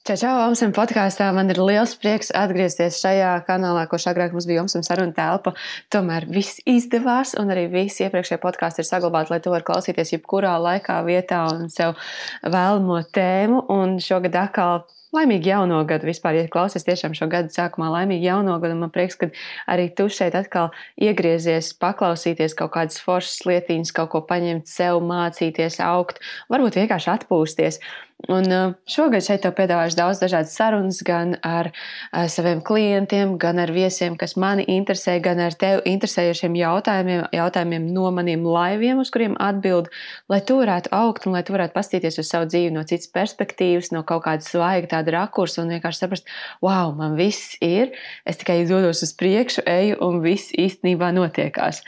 Čau, čau, Omsam podkāstā. Man ir liels prieks atgriezties šajā kanālā, kurš agrāk mums bija Omsam saruna telpa. Tomēr viss izdevās, un arī visi iepriekšējie podkāsti ir saglabāti, lai to var klausīties jebkurā laikā, vietā un sev vēlamo tēmu. Un šogad atkal Laimīgi jauno gadu vispār, ja klausies tiešām šo gadu sākumā, laimīgi jauno gadu. Man prieks, ka arī tu šeit atkal iegriezies, paklausīties kaut kādas foršas lietiņas, kaut ko paņemt sev, mācīties, augt, varbūt vienkārši atpūsties. Un uh, šogad šeit tev piedāvāšu daudz dažādas sarunas gan ar uh, saviem klientiem, gan ar viesiem, kas mani interesē, gan ar tevi interesējošiem jautājumiem, jautājumiem no maniem laiviem, uz kuriem atbild, lai tu varētu augt un lai tu varētu pastīties uz savu dzīvi no citas perspektīvas, no kaut kādas svaiga tāda rakursa un vienkārši saprast, wow, man viss ir, es tikai dodos uz priekšu, eju un viss īstenībā notiekās.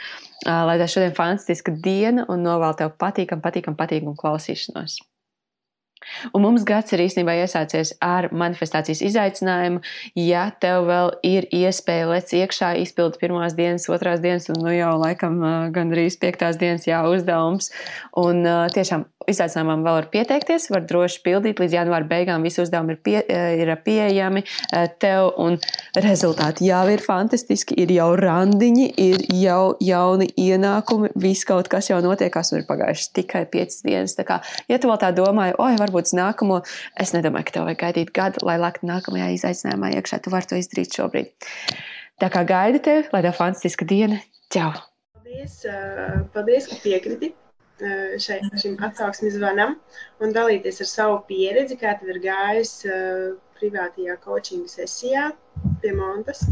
Lai tā šodien fantastiska diena un novēl tev patīkam, patīkam, patīkam klausīšanos. Un mums gads ir īstenībā iesācies ar manifestācijas izaicinājumu. Ja tev vēl ir iespēja lec iekšā, izpildīt pirmās dienas, otrās dienas, un nu jau laikam gandrīz piektās dienas jā, uzdevums. Un tiešām izaicinājumam vēl var pieteikties, var droši pildīt līdz janvāra beigām. Visi uzdevumi ir, pie, ir pieejami tev, un rezultāti jau ir fantastiski. Ir jau randiņi, ir jau jauni ienākumi, viss kaut kas jau notiekās, un ir pagājušas tikai piecas dienas. Tā kā, ja tu vēl tā domāji, oi, varbūt varbūt uz nākamo. Es nedomāju, ka tev vajag gaidīt gadu, lai laktu nākamajā izaicinājumā iekšā. Tu vari to izdarīt šobrīd. Tā kā gaida tevi, lai tev fantastiska diena. Čau! Paldies, paldies ka piekriti šai, šim atsauksmes zvanam un dalīties ar savu pieredzi, kā tev ir gājis privātajā coaching sesijā pie Montas.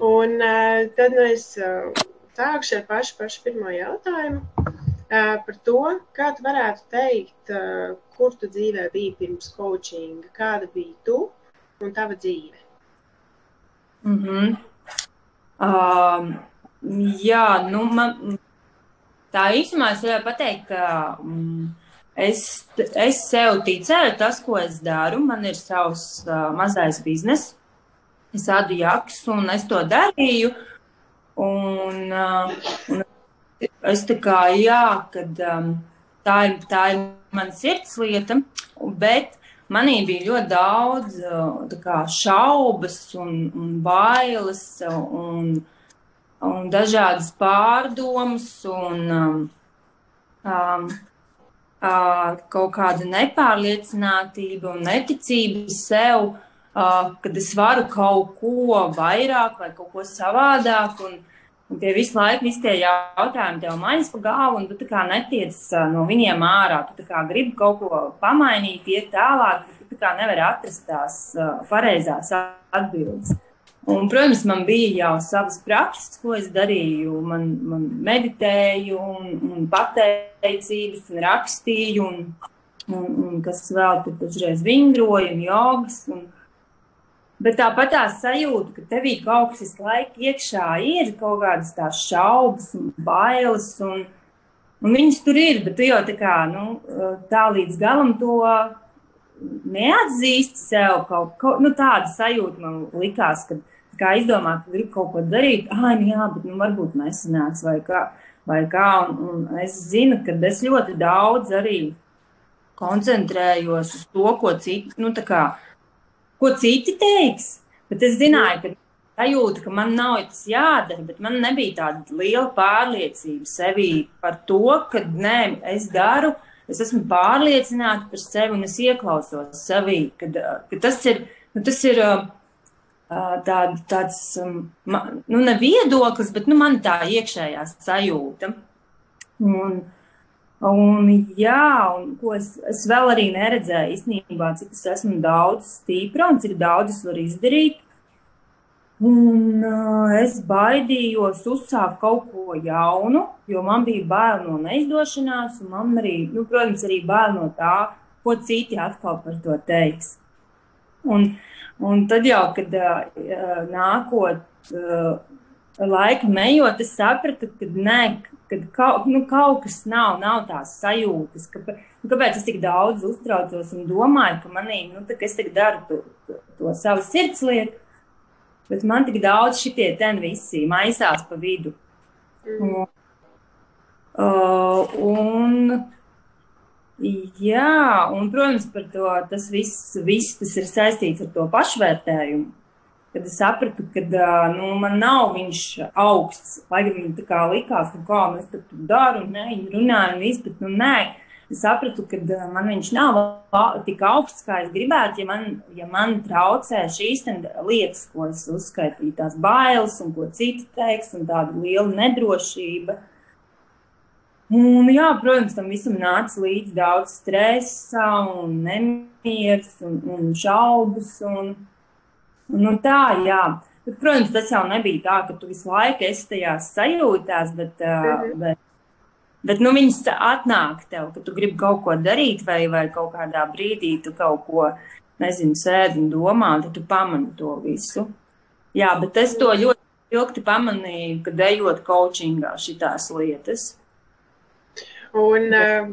Un tad nu, es sākšu ar pašu, pašu pirmo jautājumu par to, kā tu varētu teikt, kur tu dzīvē biji pirms coachinga, kāda bija tu un tava dzīve. Mm -hmm. uh, jā, nu, man, tā īstenībā es varu pateikt, ka mm, es, es sev ticēju, tas, ko es daru. Man ir savs uh, mazais bizness, es ādu jaks, un es to darīju. Un, uh, un Es tā kā, jā, kad um, tā ir, tā ir mana sirds lieta, bet manī bija ļoti daudz uh, kā, šaubas un, un bailes un, un dažādas pārdomas un um, um, uh, kaut kāda nepārliecinātība un neticība sev, uh, kad es varu kaut ko vairāk vai kaut ko savādāk. Un, Un tie visu laiku visi tie jautājumi tev maņas pa galvu, un tu tā kā netiec no viņiem ārā. Tu tā kā gribi kaut ko pamainīt, iet tālāk, bet tu tā kā nevari atrast tās pareizās atbildes. Un, protams, man bija jau savas prakses, ko es darīju. Man, man meditēju, un, un pateicības, un rakstīju, un, un, un kas vēl tur dažreiz vingroju, un jogas. Un, Bet tāpat tā sajūta, ka tevī kaut kas visu laiku iekšā ir, kaut kādas tās šaubas un bailes, un, un viņas tur ir, bet tu jau tā kā nu, tā līdz galam to neatzīsti sev. Kaut, kaut, nu, tāda sajūta man likās, ka kā izdomāt, ka gribu kaut ko darīt, ah, nu jā, bet nu, varbūt nesanāks vai kā. Vai kā un, un es zinu, ka es ļoti daudz arī koncentrējos uz to, ko citi, nu, ko citi teiks. Bet es zināju, ka sajūta, ka man nav tas jādara, bet man nebija tāda liela pārliecība sevī par to, ka nē, es daru, es esmu pārliecināta par sevi un es ieklausos sevī, kad, ka tas ir, nu, tas ir tā, tāds, nu, ne viedoklis, bet nu, man tā iekšējā sajūta. Un, Un, jā, un ko es, es vēl arī neredzēju īstenībā, cik es esmu daudz stipra un cik daudz es varu izdarīt. Un uh, es baidījos uzsākt kaut ko jaunu, jo man bija bail no neizdošanās, un man arī, nu, protams, arī bail no tā, ko citi atkal par to teiks. Un, un tad jau, kad uh, nākot uh, laika ejot, es sapratu, ka nē, kad kaut, nu, kaut kas nav, nav tās sajūtas, ka, nu, kāpēc es tik daudz uztraucos un domāju, ka manī, nu, tā, es tik daru to, to, to savu sirds lietu, bet man tik daudz šitie ten visi maisās pa vidu. Mm. Uh, un, Jā, un, protams, par to tas viss, viss tas ir saistīts ar to pašvērtējumu. Kad es sapratu, ka nu, man nav viņš augsts, lai gan man tā kā likās, ka kā nu, es tur daru, un viņi runāja, un bet nu nē, es sapratu, ka man viņš nav tik augsts, kā es gribētu, ja man, ja man traucē šīs lietas, ko es uzskaitīju, tās bailes un ko citi teiks, un tāda liela nedrošība. Un, jā, protams, tam visam nāca līdzi daudz stresa, un nemieris un, un šaubas. Un, un, un tā, jā. Bet, protams, tas jau nebija tā, ka tu visu laiku esi tajās sajūtās, bet, mm -hmm. bet, bet nu, viņas atnāk tev, ka tu gribi kaut ko darīt, vai, vai kaut kādā brīdī tu kaut ko, nezinu, sēdi un domā, tad tu pamani to visu. Jā, bet es to ļoti ilgi pamanīju, kad ejot coachingā šitās lietas. Un, uh,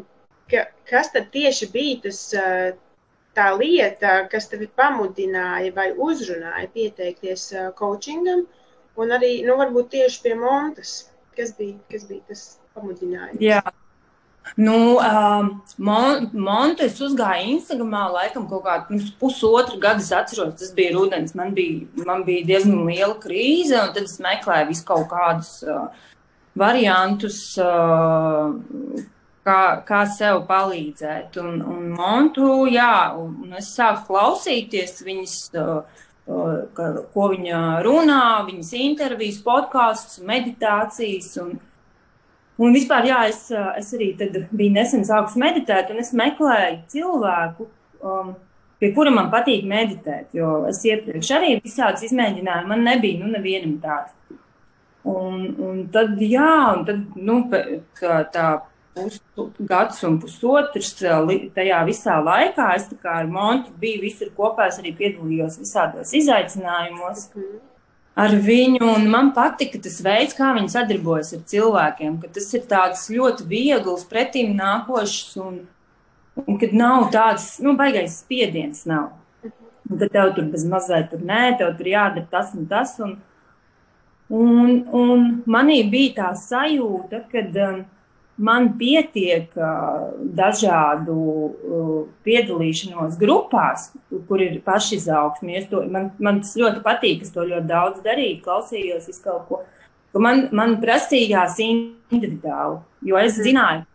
ka, kas tad tieši bija tas, uh, tā lieta, kas tevi pamudināja vai uzrunāja pieteikties coachingam, un arī, nu, varbūt tieši pie Montas, kas bija, kas bija tas pamudinājums? Jā. Nu, um, mon, Montu es uzgāju Instagramā laikam kaut kādu pirms pusotru gadu. Es atceros, tas bija rudens. Man bija, man bija diezgan liela krīze, un tad es meklēju visu kaut kādus uh, variantus, uh, kā, kā sev palīdzēt. Un, un Montu, jā, un es sāku klausīties viņas, uh, uh, ka, ko viņa runā, viņas intervijas, podkāstus, meditācijas. Un, un vispār, jā, es, es arī biju nesen sākus meditēt, un es meklēju cilvēku. Um, Pie kura man patīk meditēt, jo es iepriekš arī visādas izmēģināju, man nebija nu, nevienam tāds. Un, un tad, jā, un tad, nu, tā, tā pusgads un pusotrs tajā visā laikā es ar Montu biju visur kopā, es arī piedalījos visādos izaicinājumos. Ar viņu, un man patika tas veids, kā viņi sadarbojas ar cilvēkiem, ka tas ir tāds ļoti viegls, pretīm nākošs, un, un kad nav tāds, nu, baigais spiediens nav. Un tad tev tur bez mazliet tur nē, tev tur jādara tas un tas, un, Un, un manī bija tā sajūta, ka um, man pietiek uh, dažādu uh, piedalīšanos grupās, kur ir pašizaugsme. Man, man tas ļoti patīk, es to ļoti daudz darīju, klausījos visu kaut ko. Man, man prasījās individuāli, jo es mhm. zināju,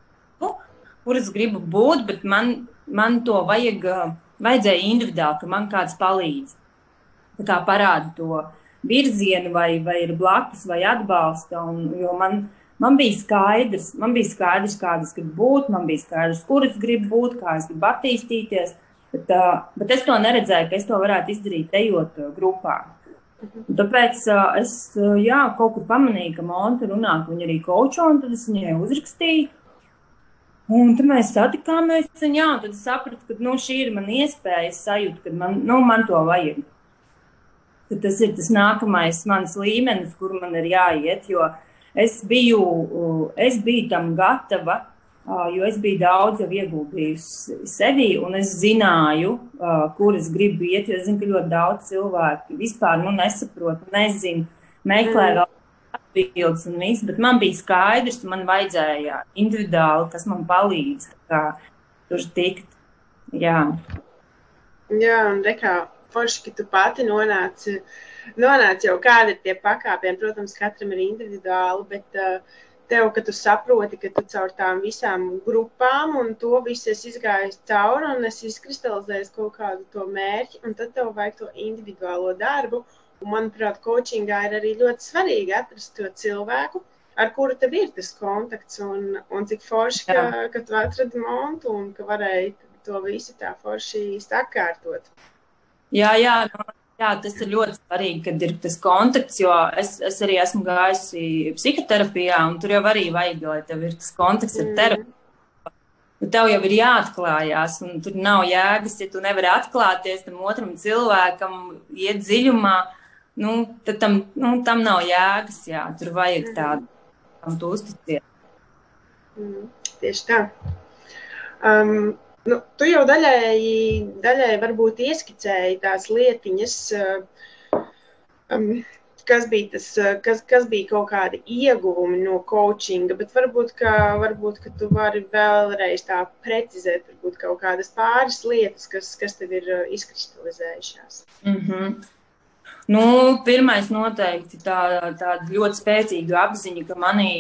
nu, kur es gribu būt, bet man, man to vajag, uh, vajadzēja individuāli, ka man kāds palīdz. Tā kā parāda to virzienu, vai, vai ir blakus, vai atbalsta. Un, jo man, man bija skaidrs, man bija skaidrs, kādas gribu būt, man bija skaidrs, kur es gribu būt, kā es gribu attīstīties. Bet, uh, bet es to neredzēju, ka es to varētu izdarīt, ejot uh, grupā. Un tāpēc uh, es uh, jā, kaut kur pamanīju, ka Monte runā, ka viņa arī kočo, un tad es viņai uzrakstīju. Un tad mēs satikāmies, un, jā, tad es sapratu, ka nu, šī ir mana iespēja, sajūta, ka man, nu, man to vajag ka tas ir tas nākamais mans līmenis, kur man ir jāiet. Jo es biju, es biju tam gatava, jo es biju daudz jau ieguldījusi sevī, un es zināju, kur es gribu iet. Es zinu, ka ļoti daudz cilvēku vispār nu, nesaprot, nezinu, meklē mm. vēl atbildes un viss, bet man bija skaidrs, man vajadzēja individuāli, kas man palīdz tur tikt. Jā. Jā, un rekā, forši, ka tu pati nonāci, nonāci jau kādi ir tie pakāpieni. Protams, katram ir individuāli, bet uh, tev, ka tu saproti, ka tu caur tām visām grupām un to visu esi izgājis cauri un esi izkristalizējis kaut kādu to mērķi, un tad tev vajag to individuālo darbu. Un, manuprāt, coachingā ir arī ļoti svarīgi atrast to cilvēku, ar kuru tev ir tas kontakts, un, un cik forši, ka, ka tu atradi montu un ka varēji to visu tā forši sakārtot. Jā, jā, nu, jā, tas ir ļoti svarīgi, kad ir tas kontakts, jo es, es arī esmu gājusi psihoterapijā, un tur jau arī vajag, lai tev ir tas kontakts ar mm. terapiju. Nu, tev jau ir jāatklājās, un tur nav jēgas, ja tu nevari atklāties tam otram cilvēkam, iet dziļumā. Nu, tad tam, nu, tam nav jēgas. Jā, tur vajag mm. tādu, tam tu uzticēties. Mm, tieši tā. Um, Nu, tu jau daļēji, daļēji varbūt ieskicēji tās lietiņas, um, kas bija, tas, kas, kas bija kaut kādi ieguvumi no coachinga, bet varbūt, ka, varbūt, ka tu vari vēlreiz tā precizēt, varbūt kaut kādas pāris lietas, kas, kas tev ir izkristalizējušās. Mm -hmm. Nu, pirmais noteikti tā, tāda ļoti spēcīga apziņa, ka, manī,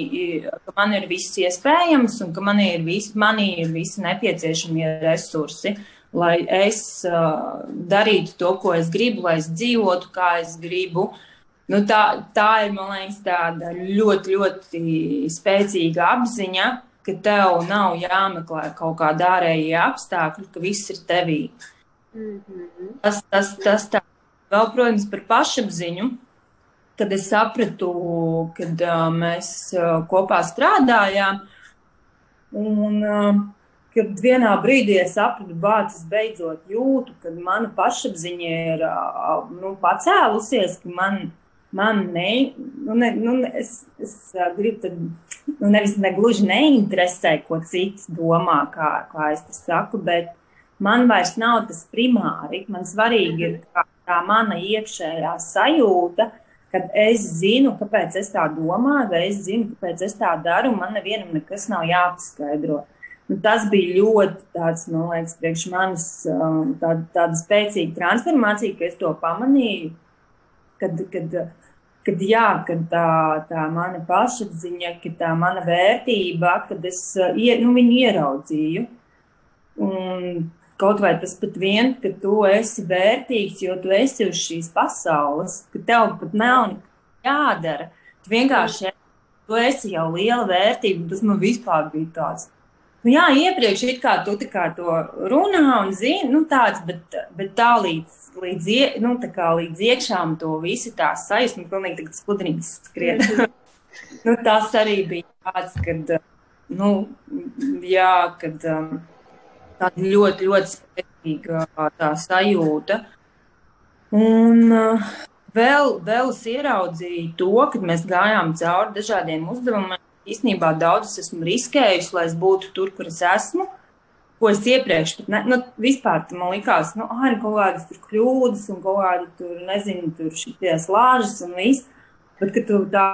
ka man ir viss iespējams un ka man ir, vis, manī ir visi nepieciešamie resursi, lai es uh, darītu to, ko es gribu, lai es dzīvotu, kā es gribu. Nu, tā, tā ir, man liekas, tāda ļoti, ļoti spēcīga apziņa, ka tev nav jāmeklē kaut kāda ārējie apstākļi, ka viss ir tevī. Mm -hmm. Tas, tas, tas tā Vēl, protams, par pašapziņu, kad es sapratu, kad uh, mēs uh, kopā strādājām. Un, uh, kad vienā brīdī es sapratu, bācis beidzot jūtu, ka mana pašapziņa ir uh, nu, pacēlusies, ka man, man ne, nu, ne, nu, es, es gribu tad, nu, nevis negluži neinteresē, ko cits domā, kā, kā es to saku, bet man vairs nav tas primāri. Man svarīgi ir, kā tā mana iekšējā sajūta, kad es zinu, kāpēc es tā domāju, vai es zinu, kāpēc es tā daru, man nevienam nekas nav jāpaskaidro. Nu, tas bija ļoti tāds, man liekas, priekš manis um, tāda, tāda spēcīga transformācija, ka es to pamanīju, kad, kad, kad, jā, kad tā, tā mana pašapziņa, ka tā mana vērtība, kad es uh, nu, viņu ieraudzīju. Un Kaut vai tas pat vien, ka tu esi vērtīgs, jo tu esi uz šīs pasaules, ka tev pat nav jādara. Tu vienkārši tu esi jau liela vērtība. Tas man vispār bija tāds. Nu, jā, iepriekš it kā tu kā to runā un zini, nu tāds, bet, bet tā līdz, līdz, ie, nu, tā kā līdz iekšām to visu tā sajūta, nu, pilnīgi tagad skudrīgs skriet. nu, tas arī bija tāds, kad, nu, jā, kad. Um, tāda ļoti, ļoti spēcīga tā sajūta. Un uh, vēl, vēl es ieraudzīju to, kad mēs gājām cauri dažādiem uzdevumiem. Īsnībā daudz esmu riskējusi, lai es būtu tur, kur es esmu. Ko es iepriekš ne, nu, vispār man likās, nu, ah, nu, kaut kādas tur kļūdas un kaut kāda tur, nezinu, tur šities lāžas un viss. Bet, kad tu tā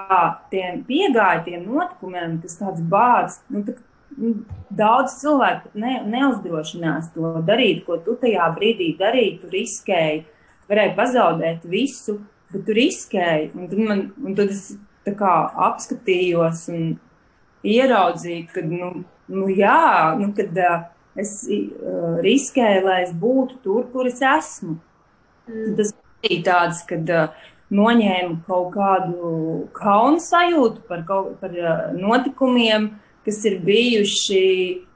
tiem piegāji tiem notikumiem, tas tāds bāds, nu, tā, daudz cilvēku ne, neuzdrošinās to darīt, ko tu tajā brīdī darīji. Tu riskēji, varēji pazaudēt visu, bet tu riskēji. Un tad, man, un tad es kā, apskatījos un ieraudzīju, ka, nu, nu jā, nu, kad uh, es uh, riskēju, lai es būtu tur, kur es esmu. Mm. Tas bija tāds, kad uh, noņēmu kaut kādu kaunu sajūtu par, kaut, par notikumiem, kas ir bijuši,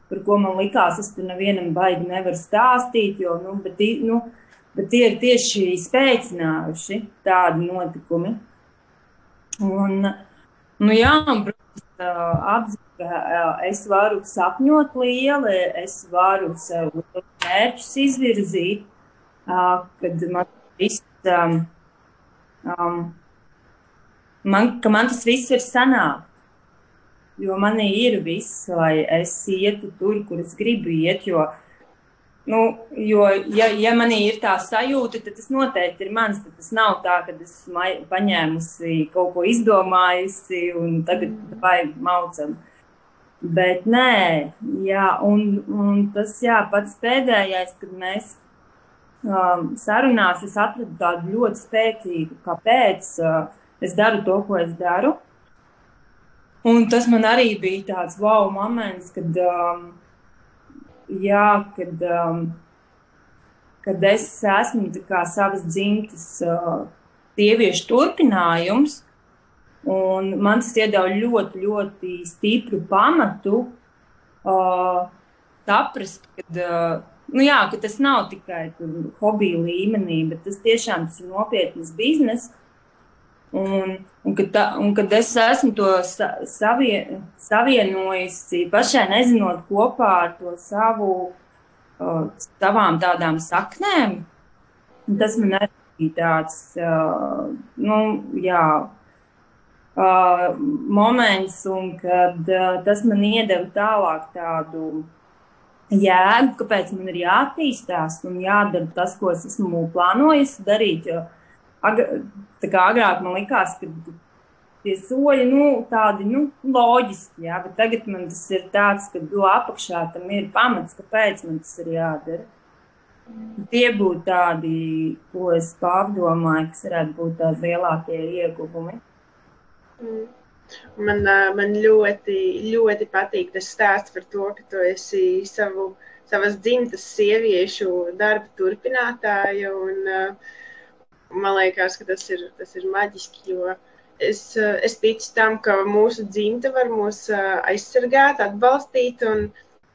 par ko man likās, es tur nevienam baigi nevaru stāstīt, jo, nu, bet, nu, bet tie ir tieši spēcinājuši tādi notikumi. Un, nu jā, un, protams, ka es varu sapņot lieli, es varu sev mērķus izvirzīt, kad man viss, um, um, man, ka man tas viss ir sanāk. Jo man ir viss, lai es ietu tur, kur es gribu iet. Jo, nu, jo ja, ja man ir tā sajūta, tad tas noteikti ir mans. Tas nav tā, ka es paņēmusi kaut ko izdomājusi un tagad vai maucam. Bet nē, jā, un, un tas jā, pats pēdējais, kad mēs um, sarunās, es atradu tādu ļoti spēcīgu, kāpēc uh, es daru to, ko es daru. Un tas man arī bija tāds wow moments, kad, um, jā, kad, um, kad es esmu savas dzimtas uh, sieviešu turpinājums. Un man tas iedeva ļoti, ļoti stipru pamatu uh, saprast, kad, uh, nu jā, ka tas nav tikai hobija līmenī, bet tas tiešām tas ir nopietnas biznesa. Un, un, kad tā, un kad es esmu to savie, savienojusi pašai, nezinot kopā ar to savu, uh, savām tādām saknēm, tas man arī tāds, uh, nu, jā, uh, moments, un kad uh, tas man iedeva tālāk tādu jēgu, kāpēc man ir jāattīstās un jādara tas, ko es esmu plānojis darīt. Jo, tā kā agrāk man likās, ka tie soļi, nu, tādi, nu, loģiski, jā, bet tagad man tas ir tāds, ka do apakšā tam ir pamats, kāpēc man tas ir jādara. Tie būtu tādi, ko es pārdomāju, kas varētu būt tādi lielākie ieguvumi. Mm. Man, man ļoti, ļoti patīk tas stāsts par to, ka tu esi savu, savas dzimtas sieviešu darba turpinātāja. Un, man liekas, ka tas ir, tas ir maģiski, es, es ticu tam, ka mūsu dzimta var mūs aizsargāt, atbalstīt. Un,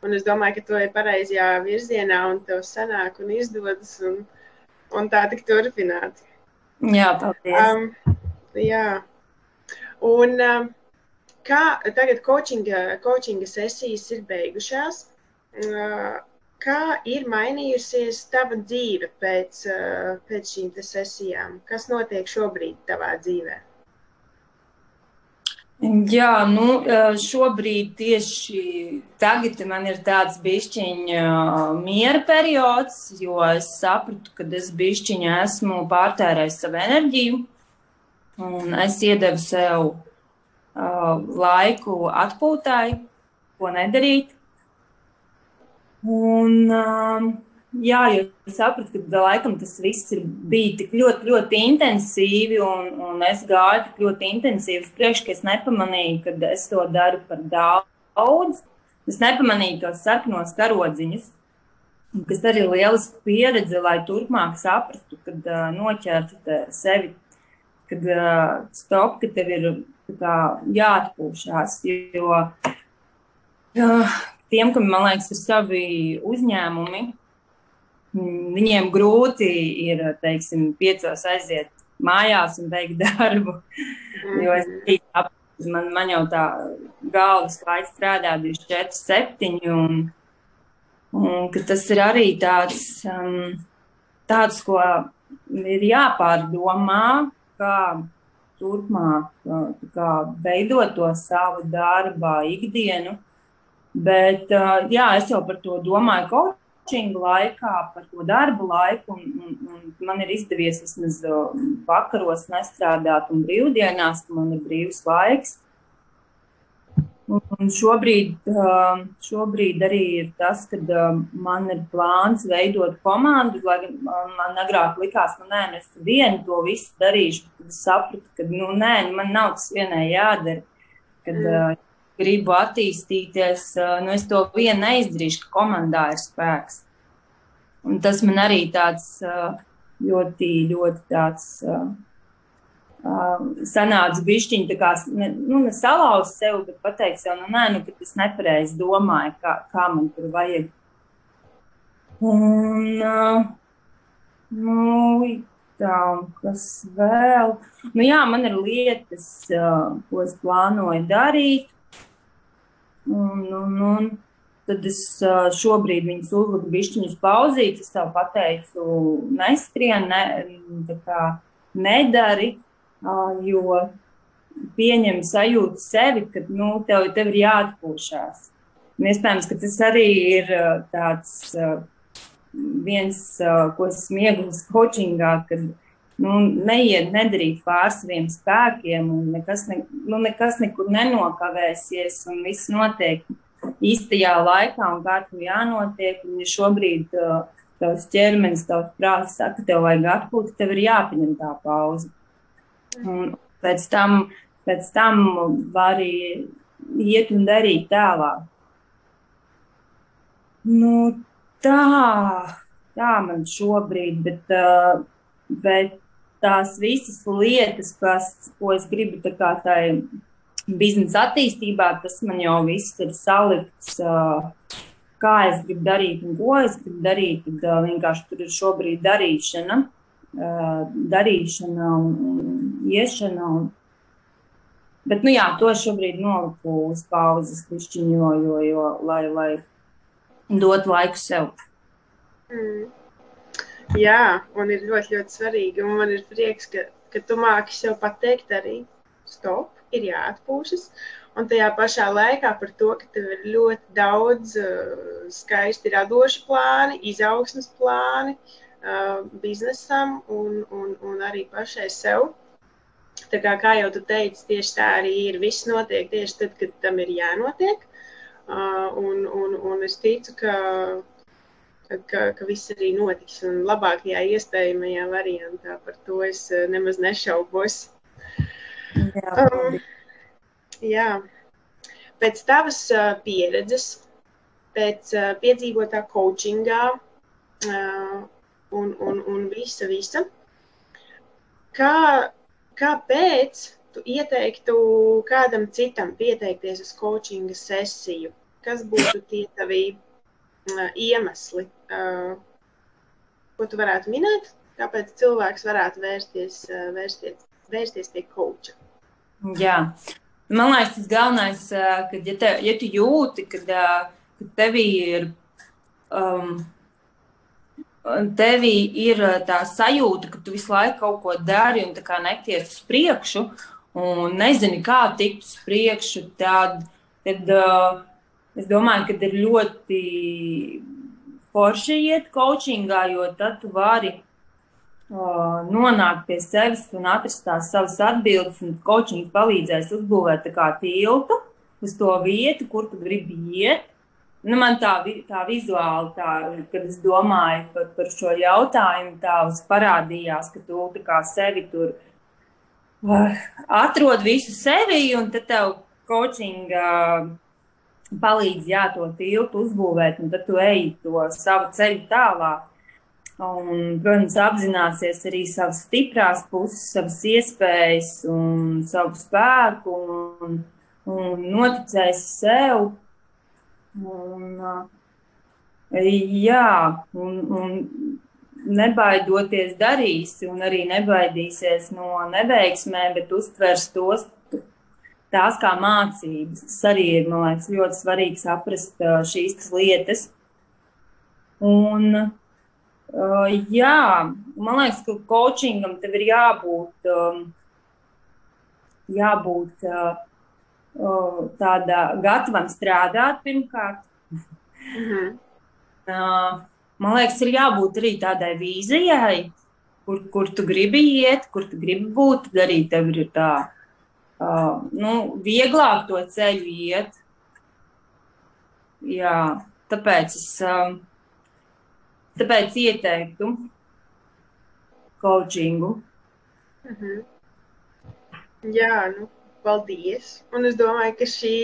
un es domāju, ka tu ej pareizajā virzienā un tev sanāk un izdodas. Un, un tā tik turpināt. Jā, paldies. Um, jā. Un um, kā tagad coachinga, coachinga sesijas ir beigušās, uh, kā ir mainījusies tava dzīve pēc, uh, pēc šīm sesijām? Kas notiek šobrīd tavā dzīvē? Jā, nu, uh, šobrīd tieši tagad man ir tāds bišķiņa miera periods, jo es sapratu, ka es bišķiņa esmu pārtērējis savu enerģiju Un es iedevu sev laiku atpūtai, ko nedarīt. Un, uh, jā, jo es sapratu, ka laikam tas viss ir, bija tik ļoti, ļoti intensīvi, un, un es gāju tik ļoti intensīvi uz priekšu, ka es nepamanīju, ka es to daru par daudz. Es nepamanīju tos sarkanos karodziņus, kas arī ir lieliska pieredze, lai turpmāk saprastu, kad uh, noķertu sevi kad uh, stop, ka tev ir kā, jāatpūšās. Jo uh, tiem, kam man liekas, ir savi uzņēmumi, viņiem grūti ir, teiksim, piecos aiziet mājās un beigt darbu. Jo es man, man jau tā galvas laiks strādā 24, 7. Un, un tas ir arī tāds, um, tāds, ko ir jāpārdomā, kā turpmāk kā veidot to savu darba ikdienu. Bet jā, es jau par to domāju coachinga laikā, par to darba laiku, un, un, un man ir izdevies vismaz vakaros nestrādāt un brīvdienās, ka man ir brīvs laiks. Un šobrīd, šobrīd arī ir tas, ka man ir plāns veidot komandu. Lai man agrāk likās, ka nu, nē, nu, es vienu to visu darīšu. Tad es sapratu, ka nu, nē, nu, man nav tas vienai jādara. Kad mm. Gribu attīstīties, uh, nu, es to vienu neizdarīšu, ka komandā ir spēks. Un tas man arī tāds uh, ļoti, ļoti tāds. Um, sanāca bišķiņi, tā kā, nu, ne salauzt sev, bet pateikt sev, nu, nē, nu, tas nepareizi domāju, kā, kā man tur vajag. Un, nu, tā, kas vēl? Nu, jā, man ir lietas, ko es plānoju darīt. Un, un, un tad es šobrīd viņus uzliku bišķiņus pauzīt, es tev pateicu, neskrien, ne, kā nedari jo pieņem sajūtu sevi, ka nu, tev, tev ir jāatpūšās. Un iespējams, ka tas arī ir tāds viens, ko es smieglis coachingā, kad nu, neiet nedarīt pār saviem spēkiem, un nekas, ne, nu, nekas nekur nenokavēsies, un viss notiek īstajā laikā, un kā tam jānotiek. Un, ja šobrīd uh, tavs ķermenis, tavs prāts saka, tev vajag atpūta, tev ir jāpieņem tā pauze. Un pēc tam, pēc tam var iet un darīt tālāk. Nu, tā, tā man šobrīd, bet, uh, bet tās visas lietas, kas, ko es gribu tā kā tai biznesa attīstībā, tas man jau viss ir salikts, uh, kā es gribu darīt un ko es gribu darīt. Tad uh, vienkārši tur ir šobrīd darīšana. Uh, darīšana un, un iešana. Un... Bet, nu jā, to šobrīd noliku uz pauzes pišķiņu, jo, jo, lai, lai dot laiku sev. Mm. Jā, un ir ļoti, ļoti svarīgi. Un man ir prieks, ka, ka tu māki sev pateikt arī stop, ir jāatpūšas. Un tajā pašā laikā par to, ka tev ir ļoti daudz uh, skaisti radoši plāni, izaugsmas plāni, uh, biznesam un, un, un arī pašai sev. Tā kā, kā jau tu teici, tieši tā arī ir. Viss notiek tieši tad, kad tam ir jānotiek. Uh, un, un, un es ticu, ka, ka, ka viss arī notiks un labākajā iespējamajā variantā. Par to es nemaz nešaubos. Jā, um, jā. Pēc tavas uh, pieredzes, pēc uh, piedzīvotā coachingā un, un, un visa, visa, kā Kāpēc tu ieteiktu kādam citam pieteikties uz coachinga sesiju? Kas būtu tie tavi iemesli, ko tu varētu minēt? Kāpēc cilvēks varētu vērsties, vērsties, vērsties pie coacha? Jā. Man liekas, tas galvenais, ka, ja, te, ja tu jūti, ka, ka tevī ir um, tevī ir tā sajūta, ka tu visu laiku kaut ko dari un neties uz priekšu, un nezini, kā tikt uz priekšu, tad, tad uh, es domāju, ka ir ļoti forši iet coachingā, jo tad tu vari uh, nonākt pie sevis un atrast tās savas atbildes, coaching palīdzēs uzbūvēt tiltu uz to vietu, kur tu gribi iet. Nu, man tā, tā vizuāli, tā, kad es domāju par, par šo jautājumu, tā parādījās, ka tu sevi tur uh, atrod visu sevi, un tad tev coaching uh, palīdz jā, to tiltu uzbūvēt, un tad tu ej to savu ceļu tālāk. Un, protams, apzināsies arī savas stiprās puses, savas iespējas un savu spēku, un, un noticēs sev Un, jā, un, un nebaidoties darīsi, un arī nebaidīsies no neveiksmēm, bet uztvers tos tās kā mācības. Tas arī ir liekas, ļoti svarīgi saprast šīs lietas. Un, jā, man liekas, ka coachingam tev ir jābūt, jābūt tāda gatavam strādāt pirmkārt. -hmm. Man liekas, ir jābūt arī tādai vīzijai, kur, kur tu gribi iet, kur tu gribi būt. Arī tev ir tā, uh, nu, vieglāk to ceļu iet. Jā, tāpēc es um, tāpēc ieteiktu coachingu. Mm -hmm. Jā, nu, paldies. Un es domāju, ka šī,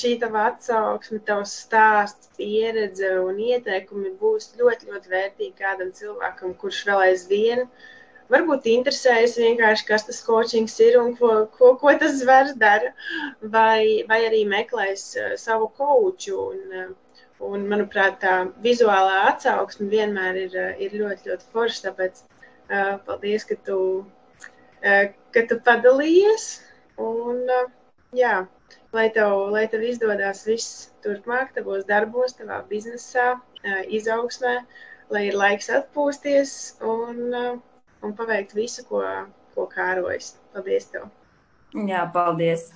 šī tava atsauksme, tavs stāsts, pieredze un ieteikumi būs ļoti, ļoti vērtīgi kādam cilvēkam, kurš vēl aizvien varbūt interesējas vienkārši, kas tas coachings ir un ko, ko, ko tas zvars dara, vai, vai arī meklēs savu coachu. Un, un, manuprāt, tā vizuālā atsauksme vienmēr ir, ir ļoti, ļoti forša. Tāpēc uh, paldies, ka tu ka tu padalījies. Un, jā, lai tev, lai tev izdodas viss turpmāk, tavos darbos, tavā biznesā, izaugsmē, lai ir laiks atpūsties un, un paveikt visu, ko, ko kārojas. Paldies! Tev. Jā, paldies!